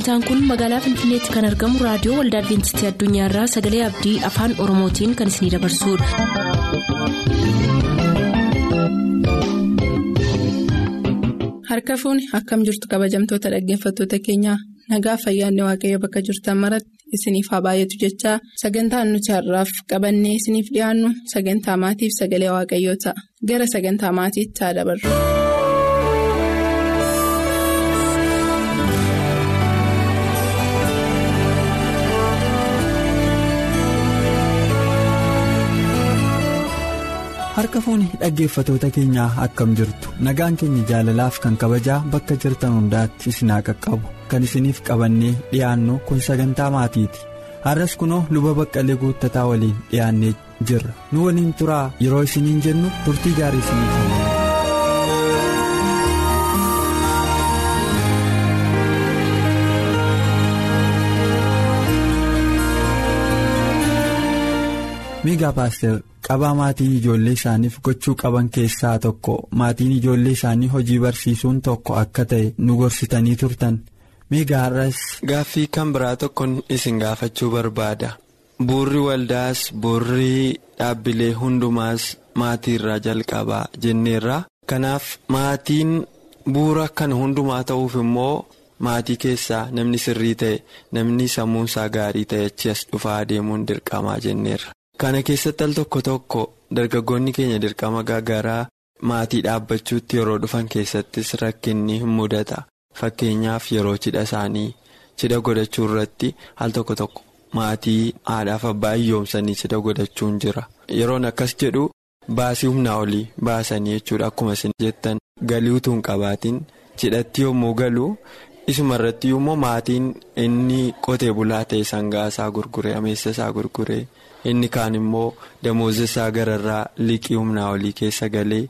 sagantaan kun magaalaa finfinneetti kan argamu raadiyoo waldaa adventistii addunyaarraa sagalee abdii afaan oromootiin kan isinidabarsudha. harka fuuni akkam jirtu kabajamtoota dhaggeeffattoota keenyaa nagaa fayyaanne waaqayyo bakka jirtan maratti isiniif haa baay'atu jechaa sagantaan nuti har'aaf qabannee isiniif dhiyaannu sagantaa maatiif sagalee waaqayyoo ta'a gara sagantaa maatiitti haa dabarru. Harka fuuni dhaggeeffatoota keenyaa akkam jirtu? Nagaan keenya jaalalaaf kan kabajaa bakka jirtan hundaatti isin haa qaqqabu. Kan isiniif qabannee dhiyaannu kun sagantaa maatiiti. Har'as kunoo luba baqqalee guuttataa waliin dhiyaannee jirra. Nu waliin turaa yeroo isiniin jennu turtii gaarii isiniif miigaa paaster qabaa maatiin ijoollee isaaniif gochuu qaban keessaa tokko maatiin ijoollee isaanii hojii barsiisuun tokko akka ta'e nu gorsitanii turtan miigaa har'as. Gaaffii kan biraa tokkoon isin gaafachuu barbaada buurri waldaas buurri dhaabbilee hundumaas maatii irraa jalqabaa jenneerra kanaaf maatiin buura kan hundumaa ta'uuf immoo maatii keessaa namni sirrii ta'e namni sammuunsaa gaarii ta'e achi as dhufaa adeemuun dirqamaa jenneerra. Kana keessatti al tokko tokko dargaggoonni keenya dirqama garaagaraa maatii dhaabbachuutti yeroo dhufan keessattis rakkinni hin mudata fakkeenyaaf yeroo cidha isaanii cidha godhachuu irratti al tokko tokko maatii haadhaaf abbaa hiyyoomsanii cidha godhachuun jira yeroon akkas jedhu baasii humnaa olii baasanii jechuudha akkuma isin jettan galii utuu hin qabaatiin cidhatti yommuu galu. isuma irratti immoo maatiin inni qotee bulaa ta'e sangaa isaa gurguree ameessa isaa gurguree inni kaan immoo damooza isaa gararraa liqii humnaa olii keessa galee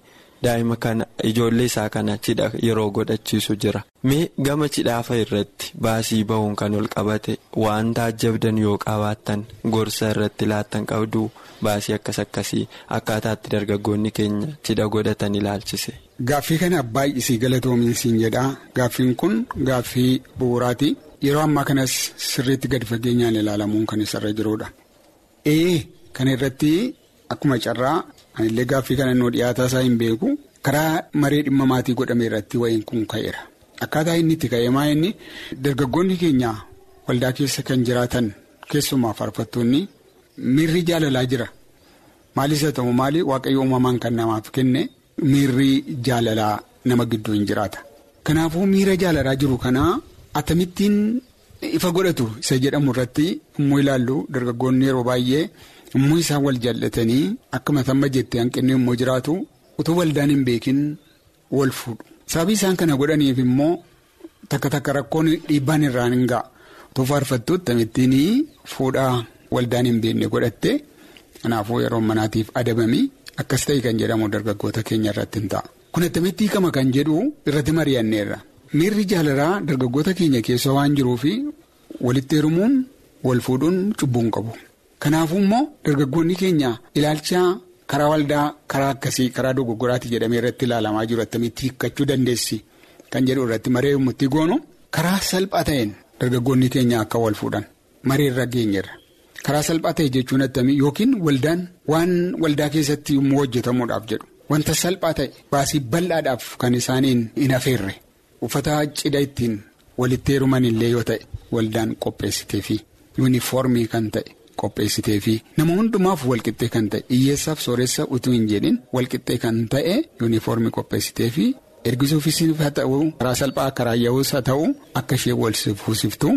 daa'ima kana ijoollee isaa kana cidha yeroo godhachiisu jira mee gama cidhaafa irratti baasii bahuun kan ol qabate waan taajjabdan yoo qabaattan gorsa irratti laattan qabdu baasii akkas akkasii akkaataatti dargaggoonni keenya cidha godhatan ilaalchise. Gaaffii kana baay'isii galatoominsiin jedhaa gaaffiin kun gaaffii bu'uuraati yeroo ammaa kanas sirriitti gadi fageenyaan ilaalamuun kan isarra jirudha. Ee kana irratti akkuma carraa anillee gaaffii kana nuu dhiyaataa isaa hin beeku karaa maree dhimma maatii godhame irratti wayiin kun ka'eera. Akkaataa inni itti ka'e maa inni dargaggoonni keenya waldaa keessa kan jiraatan keessumaa faarfattoonni miirri jaalalaa jira. Maalis haa ta'u maali waaqayyo uumamaan kan namaaf kenne. Miirri jaalalaa nama gidduu hin jiraata. Kanaafuu miira jaalalaa jiru kanaa atamittiin ifa godhatu isa jedhamu irratti immoo ilaallu dargaggoonni yeroo baay'ee immoo isaan wal jaallatanii akka matamma jettee hanqinni immoo jiraatu utuu waldaan hin beekin wal fuudhu. Sababii isaan kana godhaniif immoo takka takka rakkoon dhiibbaan irraan hin ga'a. Utuu faarfattuutti atamittiin fuudhaa waldaan hin beekne godhatte kanaafuu yeroo manaatiif adabami. Akkas ta'e kan jedhamu dargaggoota keenya irratti hin ta'a. Kun attamitti hiikama kan jedhu irratti mari'anneerra. Miirri jaalalaa dargaggoota keenya keessa waan jiruufi walitti heerumuun wal fuudhuun cubbuu hin qabu. Kanaafuu immoo dargaggoonni keenya ilaalcha karaa waldaa karaa akkasii karaa dogoggoraati jedhamee irratti ilaalamaa jiru attamitti hiikkachuu dandeessi kan jedhu irratti maree yommuu goonu karaa salphaa ta'een dargaggoonni keenya akka wal fuudhan mareerra geenyerra. Karaa salphaa ta'e jechuun attamii yookiin waldaan waan waldaa keessatti yommuu hojjetamuudhaaf jedhu wanta salphaa ta'e baasii bal'aadhaaf kan isaaniin hin afeerre uffata cidha ittiin walitti heeruman illee yoo ta'e waldaan qopheessitee fi yuunifoormii kan ta'e qopheessitee fi nama hundumaaf walqixxee kan ta'e hiyyeessaaf sooressa utuu hin jedhin walqixxee kan ta'e yuunifoormii qopheessitee fi ergisuufis haa ta'u karaa salphaa karaa yaa'uus haa ta'u akka ishee wal fuusiftu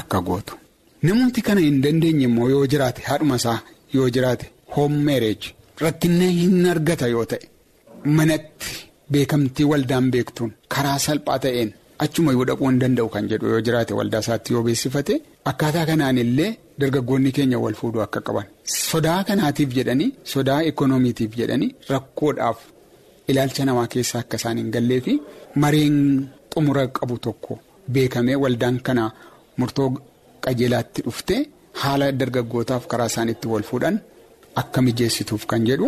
akka gootu. Namooti kana hin dandeenye immoo yoo jiraate haadhuma isaa yoo jiraate marriage rakkinna hin argata yoo ta'e manatti beekamtii waldaan beektuun karaa salphaa ta'een achuma yoo dhaquu hin danda'u kan jedhu yoo jiraate waldaa isaatti yoo beeksifate akkaataa kanaan illee dargaggoonni keenya wal fuudhuu akka qaban sodaa kanaatiif jedhanii sodaa ikoonomiitiif jedhanii rakkoodhaaf ilaalcha namaa keessaa akka isaan hin gallee fi mareen xumura qabu tokko beekamee waldaan kana murtoo. qajeelaatti dhufte haala dargaggootaaf karaa isaaniitti wal fuudhan akka mijeessituuf kan jedhu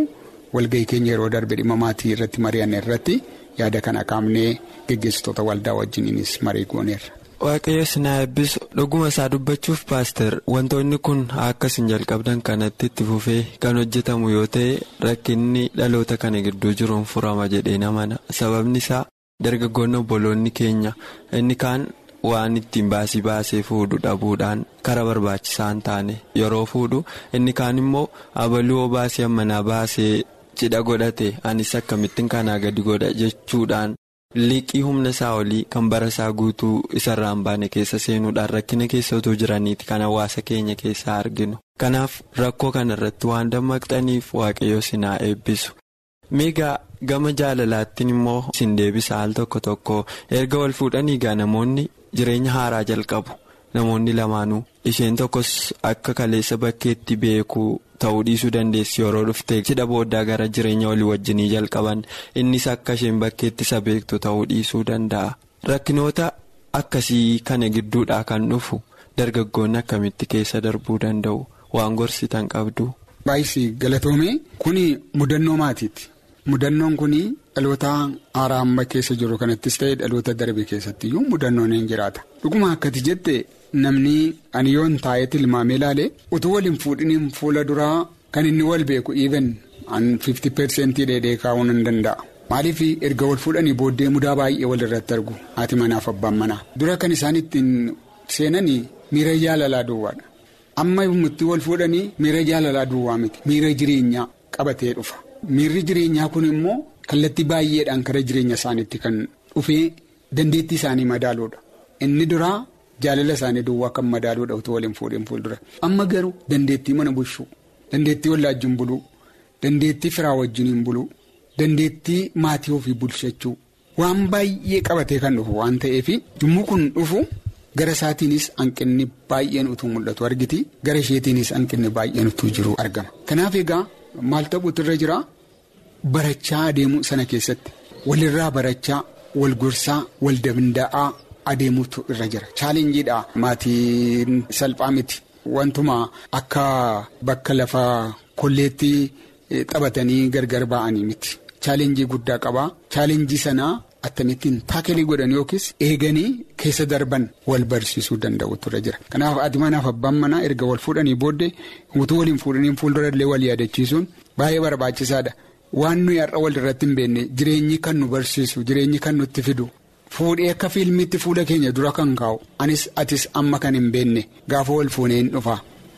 walgahii keenya yeroo darbe dhimma maatii irratti mari'anne irratti yaada kana kaafnee geggeessitoota waldaa wajjiniinis marii gooneerra. waaqayyo sinaa eebbisu dhuguma isaa dubbachuuf paaster wantoonni kun akkas hin jalqabdan kanatti itti fufee kan hojjetamu yoo ta'e rakkinni dhaloota kana gidduu jiruun furama jedhee namana sababni isaa dargaggoonni obboloonni keenya inni kaan waan ittiin baasii baasee fuudhu dhabuudhaan kara barbaachisaa hin taane yeroo fuudhu inni kaan immoo abaluu baasii ammanaa baasee cidha godhate anis akkamittiin kanaa gadi godha jechuudhaan. liqii humna isaa olii kan bara isaa guutuu isarraa hin baane keessa seenuudhaan rakkina keessa otoo jiraniiti kan hawaasa keenya keessaa arginu kanaaf rakkoo kana irratti waan dammaqxaniif waaqayyo sinaa eebbisu miigaa gama jaalalaattiin immoo sin deebisa al tokko tokko erga wal fuudhanii egaa namoonni jireenya haaraa jalqabu namoonni lamaanuu isheen tokkos akka kaleessa bakkeetti beekuu. ta'uu dhiisuu dandeessi yeroo dhufte cidha booddaa gara jireenya walii wajjinii jalqaban innis akka isheen bakkeetti isa beektu ta'uu dhiisuu danda'a rakkinoota akkasii kana gidduudhaa kan dhufu dargaggoonni akkamitti keessa darbuu danda'u waan gorsitan qabdu. Baay'isii galatoomee kuni mudannoo maatiiti mudannoon kuni dhaloota haaraa amma keessa jiru kanattis ta'e dhaloota darbe keessattiyyuu mudannoon hin jiraata dhuguma akkati jette. Namni ani yoon taa'ee tilmaamee ilaale utuu waliin fuudhiniin fuula duraa kan inni wal beeku even an 50% dheedhee kaa'uun hin danda'a. Maaliif erga wal fuudhanii booddee mudaa baay'ee wal irratti argu haati manaaf abbaan manaa. Dura kan isaan ittiin seenanii miira jaalalaa duwwaadha. Amma itti wal fuudhanii miira jaalalaa duwwaa miti miira jireenyaa qabatee dhufa. Miirri jireenyaa kun immoo kallattii baay'eedhaan kara jireenya isaaniitti kan dhufee dandeettii isaanii madaaluudha. Inni duraa. Jaalala isaanii duwwaa kan madaaluudha utuu waliin fuudheen fuuldura amma garuu dandeettii mana bulchuu dandeettii wallaajiin buluu dandeettii firaa wajjiniin buluu dandeettii maatii ofii bulchachuu waan baay'ee qabatee kan dhufu waan ta'eef yommuu kun dhufu gara isaatiinis hanqinni baay'een utuu mul'atu argiti gara isheetiinis hanqinni baay'een utuu jiru argama. Kanaaf egaa maal ta'uutu irra jira barachaa adeemuu sana keessatti walirraa barachaa wal gorsaa wal danda'aa. Adeemuutu irra jira. Chaalenjiidha. Maatiin salphaa miti. Wantuma akka bakka lafa kolleetti taphatanii gargar ba'anii miti. Chaalenjii guddaa qabaa chaalenjii sanaa akkamittiin taakelii godhan yookiis eeganii keessa darban wal barsiisuu danda'utu irra jira. Kanaaf ati manaaf abbaan manaa erga wal fuudhanii booddee utuu waliin fuudhanii fuuldura illee wal yaadachiisuun baay'ee barbaachisaadha. Waan nuyi har'a wal irratti hin beekne jireenyi kan nu barsiisu jireenyi kan nutti fidu. Fuudhee akka fiilmiitti fuula keenya dura kan kaa'u anis atis amma kan hin beekne gaafa wal fuunee hin dhufa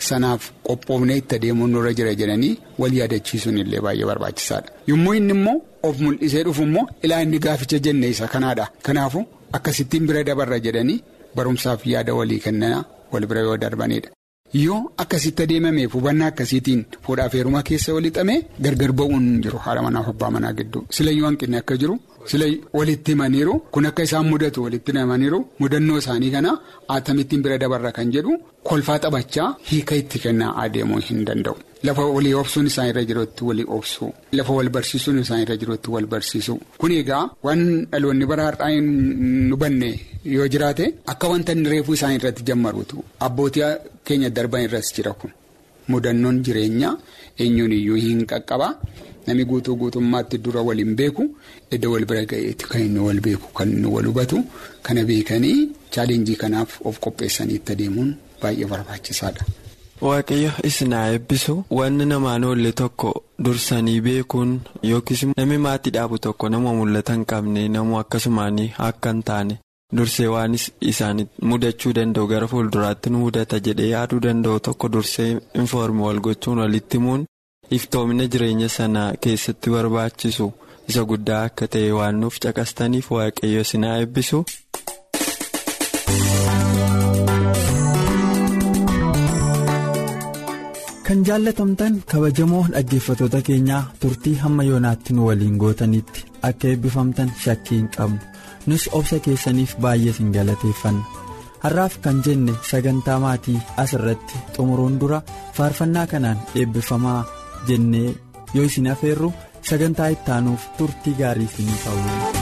sanaaf qophoofnee itti adeemuun nurra jira jedhanii wal yaadachiisuun illee baay'ee barbaachisaadha. Yommuu inni immoo of mul'isee dhufu immoo ilaa inni gaaficha jenne isa kanaadha. Kanaafu akkasittiin bira dabarra jedhanii barumsaaf yaada walii kennaa wal bira yoo darbanidha. Yoo akkasitti adeemameef hubannaa akkasiitiin fuudhaaf heeruma keessa walixamee gargar ba'uun jiru. Haadha manaaf abbaa manaa gidduu. Silayyuu hanqinni akka jiru. Sila walitti himaniiru. Kun akka isaan mudatu walitti himaniiru. Mudannoo isaanii kana atamittiin bira dabarra kan jedhu kolfaa taphachaa hiika itti kennaa adeemuu hin danda'u. Lafa walii obsuun isaan irra jirutti walii obsuu lafa wal barsiisuun isaan irra jirutti wal barsiisuu. Kun egaa waan dhaloonni bara har'aa hin hubanne yoo jiraate akka wanta inni reefuu isaan irratti jammaruutu. Abbootii keenya darban irras jira kun mudannoon jireenyaa eenyuun iyyuu hin qaqqabaa. Namni guutuu guutummaatti dura waliin beeku edda wal bira ga'eetti kan inni wal beeku kan inni wal hubatu kana beekanii chaalenjii kanaaf of qopheessanii itti adeemuun baay'ee barbaachisaadha. Waaqayyo isinaa eebbisu wanni namaan oolle tokko dursanii beekuun yookiis namni maatii dhaabu tokko nama mul'ata hin qabne namoo akkasumaan akka hin taane dursee waan isaan mudachuu danda'u gara fuulduraatti nu mudata jedhee yaaduu danda'u tokko dursee infoormi wal gochuun walitti himuun. iftoomina jireenya sana keessatti barbaachisu isa guddaa akka ta'e waan nuuf caqastaniif waaqayyo isinaa eebbisu. kan jaallatamtan kabajamoo dhaggeeffatoota keenyaa turtii hamma yoonaatti nu waliin gootanitti akka eebbifamtan shakkii hin qabnu nus obsa keessaniif baay'ee isin galateeffanna har'aaf kan jenne sagantaa maatii as irratti xumuruun dura faarfannaa kanaan eebbifamaa. jennee yoo isin afeerru sagantaa ittaanuuf turtii gaarii isinii ta'u.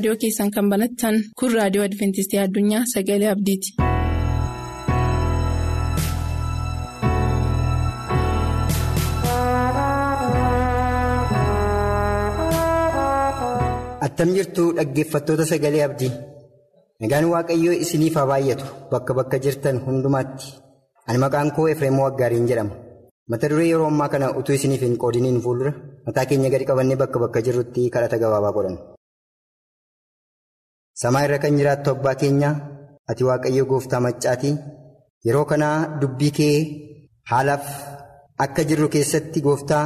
raadiyoo keessan kan banattan kun raadiyoo adventistii addunyaa sagalee abdiiti. attam jirtu dhaggeeffattoota sagalee abdii nagaan waaqayyoo isiniif haa baay'atu bakka bakka jirtan hundumaatti ani maqaan koo efreemoo waggaariin jedhama mata duree yeroo ammaa kana utuu isiniif hin qoodiniin fuuldura mataa keenya gadi qabannee bakka bakka jirrutti kadhata gabaabaa godhan. Samaa irra kan jiraattu abbaa keenyaa ati waaqayyo gooftaa maccaatii yeroo kanaa dubbii kee haalaaf akka jirru keessatti gooftaa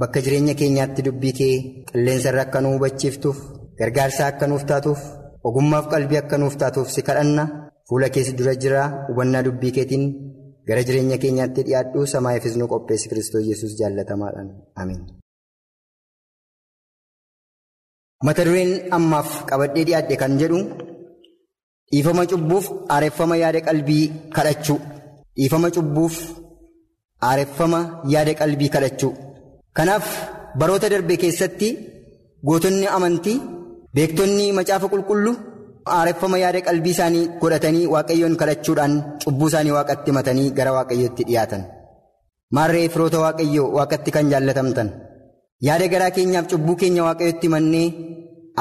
bakka jireenya keenyaatti dubbii kee qilleensa irra akka nu hubachiiftuuf gargaarsa akka nuuf taatuuf ogummaaf qalbii akka nuuf taatuuf si kadhanna. Fuula keessa dura jira hubannaa dubbii keetiin gara jireenya keenyaatti dhiyaadhu. Samaayifis nu qopheessi kiristoos yesus jaallatamaadhaan amiin. Mata dureen ammaaf qabadhee dhiyaadhe kan jedhu dhiifama cubbuuf aareffama yaada qalbii kadhachuu dhiifama cubbuuf aareffama yaada qalbii kadhachuu kanaaf baroota darbe keessatti gootonni amantii beektonni macaafa qulqulluu aareffama yaada qalbii isaanii godhatanii waaqayyoon kadhachuudhaan cubbuu isaanii waaqatti matanii gara waaqayyootti dhiyaatan. Maarree firoota waaqayyoo waaqatti kan jaallatamtan. Yaada garaa keenyaaf cubbuu keenya waaqayyotti mannee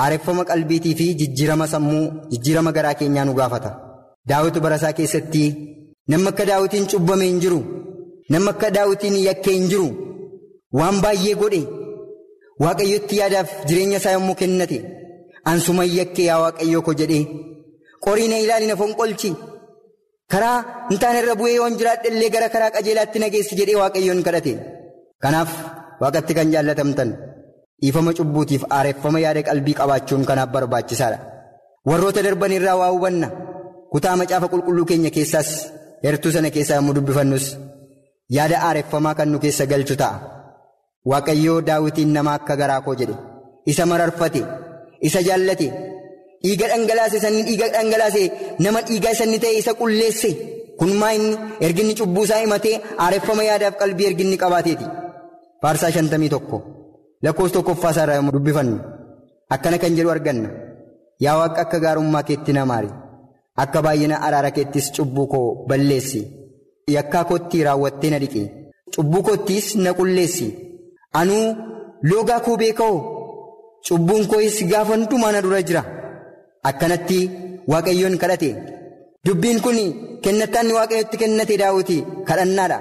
aareffama qalbiitii fi jijjiirama sammuu jijjiirama garaa keenyaa nu gaafata. Daawwitu barasaa keessatti namni akka daawwitiin cubbame hin jiru. Namni akka daawwitiin yakkee hin jiru. Waan baay'ee godhe. Waaqayyotti yaadaaf jireenya isaa yommuu kennate. Ansuma yakkee yaa waaqayyoo ko jedhee qorii na ilaali na fonqolchi karaa hin taane irra bu'ee yoon jiraadhe illee gara karaa qajeelaatti na geessi jedhee waaqayyoon kadhate. Kanaaf waaqatti kan jaallatamtan dhiifama cubbuutiif aareeffama yaada qalbii qabaachuun kanaaf barbaachisaadha. Warroota darban irraa waa hubanna. Kutaa macaafa qulqulluu keenya keessaas heertuu sana keessaa yommuu dubbifannus. Yaada aareeffamaa kan nu keessa galchu ta'a. Waaqayyoo daawitiin nama akka garaa koo jedhe. Isa mararfate. Isa jaallate. Dhiiga dhangalaase sanni dhiiga dhangalaase nama dhiigaa sanni ta'e isa qulleesse. Kun maa inni erginni cubbuu isaa himatee aareeffama yaadaaf qalbii erginni qabaateeti faarsaa shantamii tokko. Lakkoofsa tokkoffaa isaa irraa yommuu dubbifannu akkana kan jedhu arganna. Yaa waaqa akka gaarummaa keetti na maari. Akka baay'ina araara keettis cubbuu koo balleessi. Yakkaa kootti raawwattee na dhiqe cubbuu koottis na qulleessi. Anuu loogaa koo beeka'oo cubbuun koo'is gaafa hundumaa na dura jira. Akkanatti waaqayyoon kadhate. Dubbiin kun kennataan waaqayyotti kennate daawwiti kadhannaadha.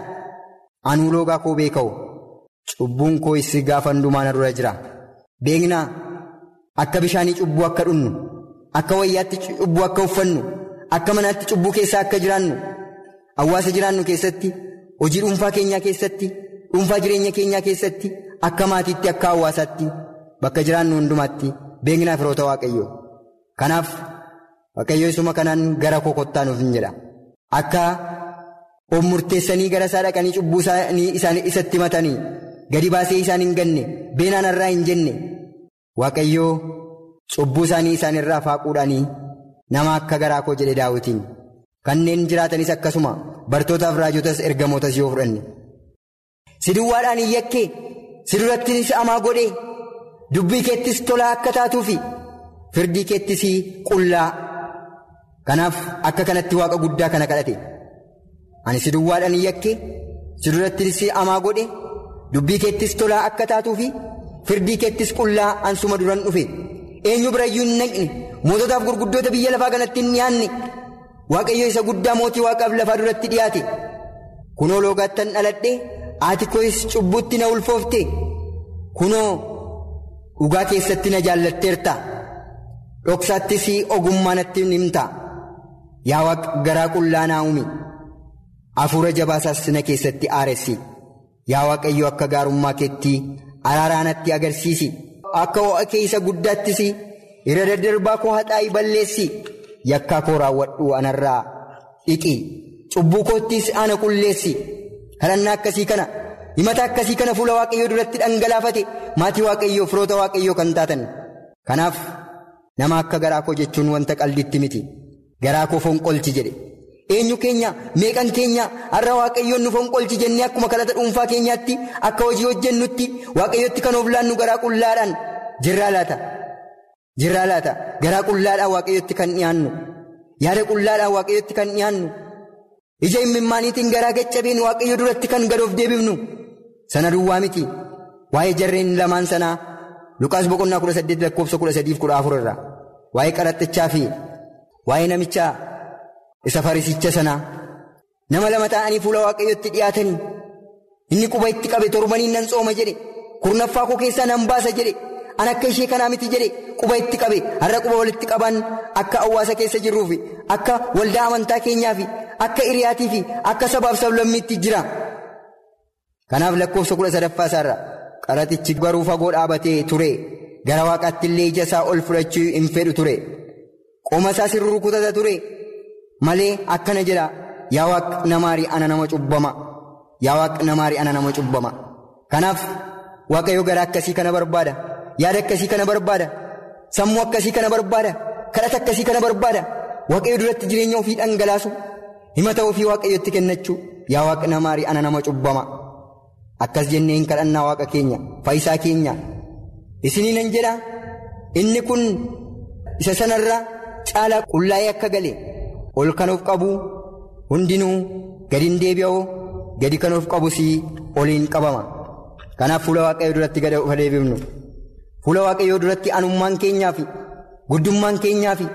Anuu loogaa koo beeka'oo cubbuun koo'is gaafa hundumaa dura jira. Beeknaa akka bishaanii cubbuu akka dhunnu akka wayyaatti cubbuu akka uffannu akka manaatti cubbuu keessaa akka jiraannu hawaasa jiraannu keessatti hojii dhuunfaa keenyaa keessatti dhuunfaa jireenya keenyaa keessatti akka maatiitti akka hawaasaatti bakka jiraannu hundumaatti beeknaa firoota waaqayyoo. Kanaaf waaqayyoo isuma kanaan gara koo kottaa nuuf hin jedha. Akka of murteessanii gara isaa dhaqanii cubbuu isaanii isatti matanii gadi baasee isaan hin ganne beenaan irraa hin jenne. Waaqayyoo cubbuu isaanii isaan irraa faaquudhaanii nama akka garaa koo jedhe daawitiin kanneen jiraatanis akkasuma bartootaaf raajotas ergamootas yoo fudhanne. si duwwaadhaan hin yakkee si durattis amaa godhee dubbii keettis tolaa akka taatuufi firdii keettis qullaa. Kanaaf akka kanatti waaqa guddaa kana kadhate. Ani si duwwaadhaan hin yakkee si durattis amaa godhe dubbii keettis tolaa akka taatuufi firdii keettis qullaa ansuma duran dhufe. Eenyu birayyuu hin naqne? Moototaaf gurguddoota biyya lafaa kanatti hin dhiyaanne? Waaqayyo isa guddaa mootii waaqaaf lafaa duratti dhiyaate. Kunoo loogaattan dhaladhe ati koos cubbutti na ulfoofte. Kunoo dhugaa keessatti na jaallatteerta. Dhoksaattis ogummaa natti himta. Yaa waaqa garaa qullaa naa uumi hafuura jabaasaas na keessatti aaressi yaa waaqayyo akka gaarummaa keetti araaraa natti agarsiisi. Akka ho'a kee isa guddaattis irra daddarbaa koo haxaa'ii balleessi. Yakkaa koo raawwadhu anarraa dhiqi. Cubbuu koottis ana qulleessi. Kadhannaa akkasii kana himata akkasii kana fuula waaqayyoo duratti dhangalaafate. Maatii waaqayyoo firoota waaqayyoo kan taatan. Kanaaf nama akka garaa koo jechuun wanta qalbitti miti. Garaa koo fonqolchi jedhe eenyu keenya? Meeqan keenya? Har'a waaqayyoon nu fonqolchi jennee akkuma kadhata dhuunfaa keenyaatti akka hojii hojjennutti waaqayyotti kan of laannu garaa qullaadhaan. Jirraa laata? Jirraa laata? Garaa qullaadhaan waaqayyotti kan dhiyaannu. Yaada qullaadhaan waaqayyotti kan dhiyaannu. Ija imimmaaniitiin garaa gaccabeen waaqayyo duratti kan gadoof deebifnu. Sana duwwaa miti. Waa'ee jarreen lamaan sanaa lukaas boqonnaa kudha saddeet lakkoofsa kudha sadiif kudha afur irraa. Waa'ee qaraxxichaa fi waa'ee namichaa isa farisicha sanaa nama lama ta'anii fuula waaqayyotti dhiyaatanii inni quba itti qabe torbaniin nan tsooma jedhe kurnaffaa koo keessaa nan baasa jedhe an akka ishee kanaa miti jedhe quba itti qabe har'a quba walitti qaban akka hawaasa keessa jirruufi akka waldaa amantaa keenyaafi akka hiriyaatii akka sabaaf sablammiitti jira. Kanaaf lakkoofsa kudha sadaffaa isaarra qaraxichi garuu fagoo dhaabatee ture. Gara waaqaatti illee ija isaa ol fudhachuu hin fedhu ture. Qoma isaa sirrii rukutata ture malee akkana jedha yaa waaq namaarii ana nama cubbama. Yaa waaq namaarii ana nama cubbama. Kanaaf waaqayyo gara akkasii kana barbaada. Yaada akkasii kana barbaada. Sammuu akkasii kana barbaada. Kadhata akkasii kana barbaada. Waaqayyo duratti jireenya ofii dhangalaasu. Himata ofii waaqayyotti kennachuu. Yaa waaq namaarii ana nama cubbama. Akkas jennee hin kadhannaa waaqa keenya faayisaa keenya. Isinii nan jedha inni kun isa sanarra caalaa qullaa'ee akka gale ol kan of qabu hundinuu gadi hin deebi'oo gadi kan of qabus oliin qabama. Kanaaf fuula waaqayyoo duratti gadi of deebifnu fuula waaqayyoo duratti anummaan keenyaa fi guddummaan keenyaa fi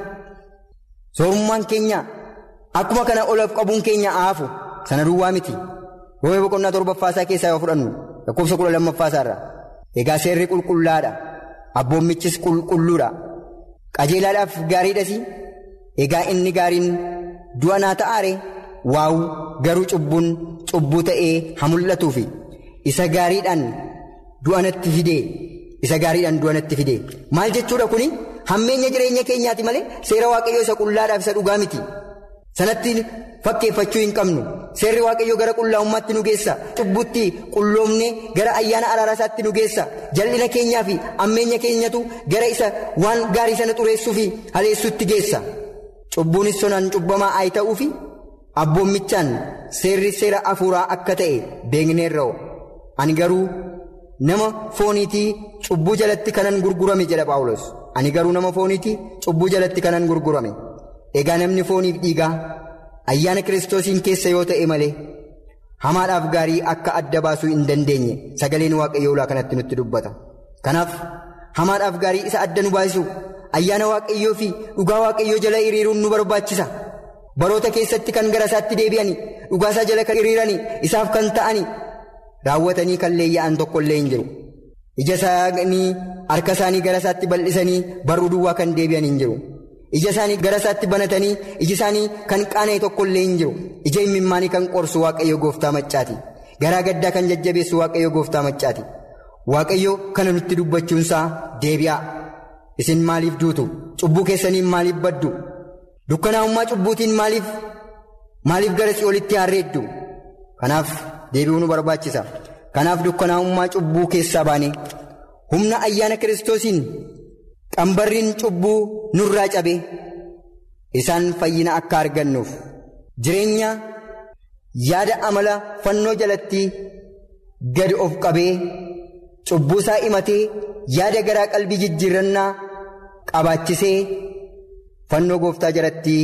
soorummaan keenya akkuma kana ol of qabuun keenya aafu sana duwwaa miti. Roobee boqonnaa torbaffaasaa keessaa yoo fudhannu lakkoofsa kudha lammaffaasaarra egaa seerri qulqullaadha. Abboommichis qulqulluudha qajeelaadhaaf gaariidhas egaa inni gaariin du'a naa ta'aare waawu garuu cubbuun cubbuu ta'ee haa mul'atuufi isa gaariidhaan du'a fidee isa gaariidhaan du'a natti fidee. Maal jechuudha kuni? Hammeenya jireenya keenyaati malee seera waaqayyoo isa qullaadhaaf isa dhugaa miti. Sanatti fakkeeffachuu hin qabnu. Seerri waaqayyoo gara qullaa'ummaatti nu geessa. Cubbutti qulloomne gara ayyaana araaraa isaatti nu geessa. Jal'ina keenyaa fi hammeenya keenyatu gara isa waan gaarii sana xureessuu fi haleessuutti geessa cubbuunis sonaan cubbamaa ayi ta'uu fi abboommichaan seerri seera afuuraa akka ta'e beekneerra'u ani garuu nama fooniitii cubbuu jalatti kanan gurgurame jedha paawulos ani garuu nama fooniitii cubbuu jalatti kanan gurgurame. Egaa namni fooniif dhiigaa ayyaana kiristoosiin keessa yoo ta'e malee hamaadhaaf gaarii akka adda baasuu hin dandeenye sagaleen waaqayyoo ulaa kanatti nutti dubbata. Kanaaf hamaadhaaf gaarii isa adda nu baasisu ayyaana waaqayyoo fi dhugaa waaqayyoo jala hiriiruun nu barbaachisa. Baroota keessatti kan gara isaatti deebi'anii dhugaasaa jala kan hiriiranii isaaf kan ta'anii raawwatanii kan leeyya'an tokkollee hin jiru. Ija isaanii harka isaanii gara isaatti bal'isanii barruu duwwaa kan deebi'an hin jiru. ija isaanii gara isaatti banatanii iji isaanii kan qaana'e tokkollee hin jiru. Ija imimmaanii kan qorsu waaqayyo gooftaa maccaati garaa gaddaa kan jajjabeessu waaqayyo gooftaa maccaati waaqayyo kana nutti dubbachuunsaa deebi'aa isin maaliif duutu? Cubbuu keessaniin maaliif baddu? Dukkanaa'ummaa cubbuutiin maaliif maaliif gara si'oolitti harreeddu? Kanaaf deebi'uu nu barbaachisa. Kanaaf dukkanaa'ummaa cubbuu keessaa baane humna ayyaana kiristoosiin. qambarriin cubbuu nurraa cabe isaan fayyina akka argannuuf. Jireenya yaada amala fannoo jalatti gadi of qabee cubbuu isaa himatee yaada garaa qalbii jijjiirrannaa qabaachisee fannoo gooftaa jalatti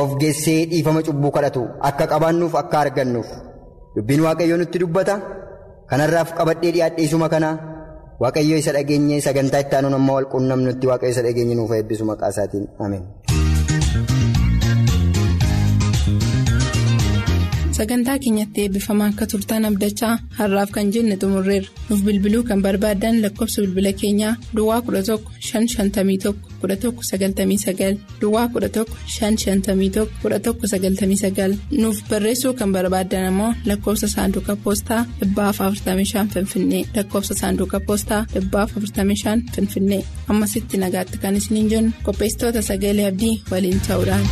of geessee dhiifama cubbuu kadhatu akka qabaannuuf akka argannuuf dubbiin waaqayyoo nutti dubbata kanarraaf qabadhee dhiyaadheesuma kana. waaqayyo isa dhageenye sagantaa itti aanuun wal quunnamnutti waaqayyo isa dhageenye nuuf eebbisu maqaa isaatiin ameen. Sagantaa keenyatti eebbifamaa akka turtan abdachaa har'aaf kan jenne xumurreerra. Nuuf bilbiluu kan barbaadan lakkoofsa bilbila keenyaa duwwaa 11 551 1199 duwwaa 11 551 1199 nuuf barreessuu kan barbaadan ammoo lakkoofsa saanduqa poostaa 45 finfinnee. Lakkoofsa saanduqa poostaa 45 finfinnee. Ammasitti nagaatti kan isiniin jennu qopheessitoota sagalee abdii waliin ta'uudhaan.